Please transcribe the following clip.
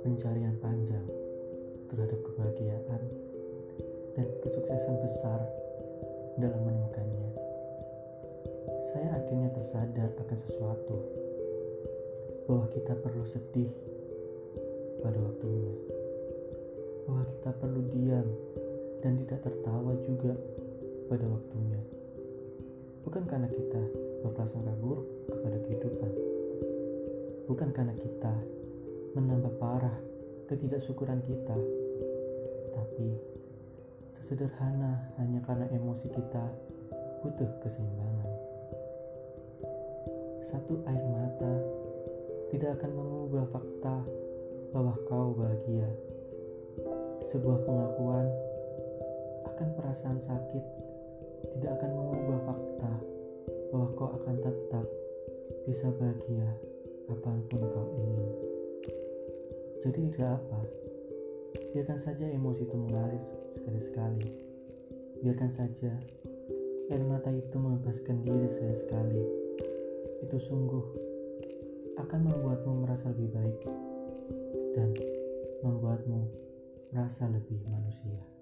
pencarian panjang terhadap kebahagiaan dan kesuksesan besar dalam menemukannya. Saya akhirnya tersadar akan sesuatu bahwa kita perlu sedih pada waktunya, bahwa kita perlu diam dan tidak tertawa juga pada waktunya. Bukan karena kita berprasangka buruk kepada kehidupan, bukan karena kita menambah parah ketidaksyukuran kita, tapi sesederhana hanya karena emosi kita butuh keseimbangan. Satu air mata tidak akan mengubah fakta bahwa kau bahagia. Sebuah pengakuan akan perasaan sakit tidak akan mengubah fakta bahwa kau akan tetap bisa bahagia kapan pun kau ingin. Jadi tidak apa, biarkan saja emosi itu mengalir sekali-sekali. Biarkan saja air mata itu membebaskan diri sekali-sekali. Itu sungguh akan membuatmu merasa lebih baik dan membuatmu merasa lebih manusia.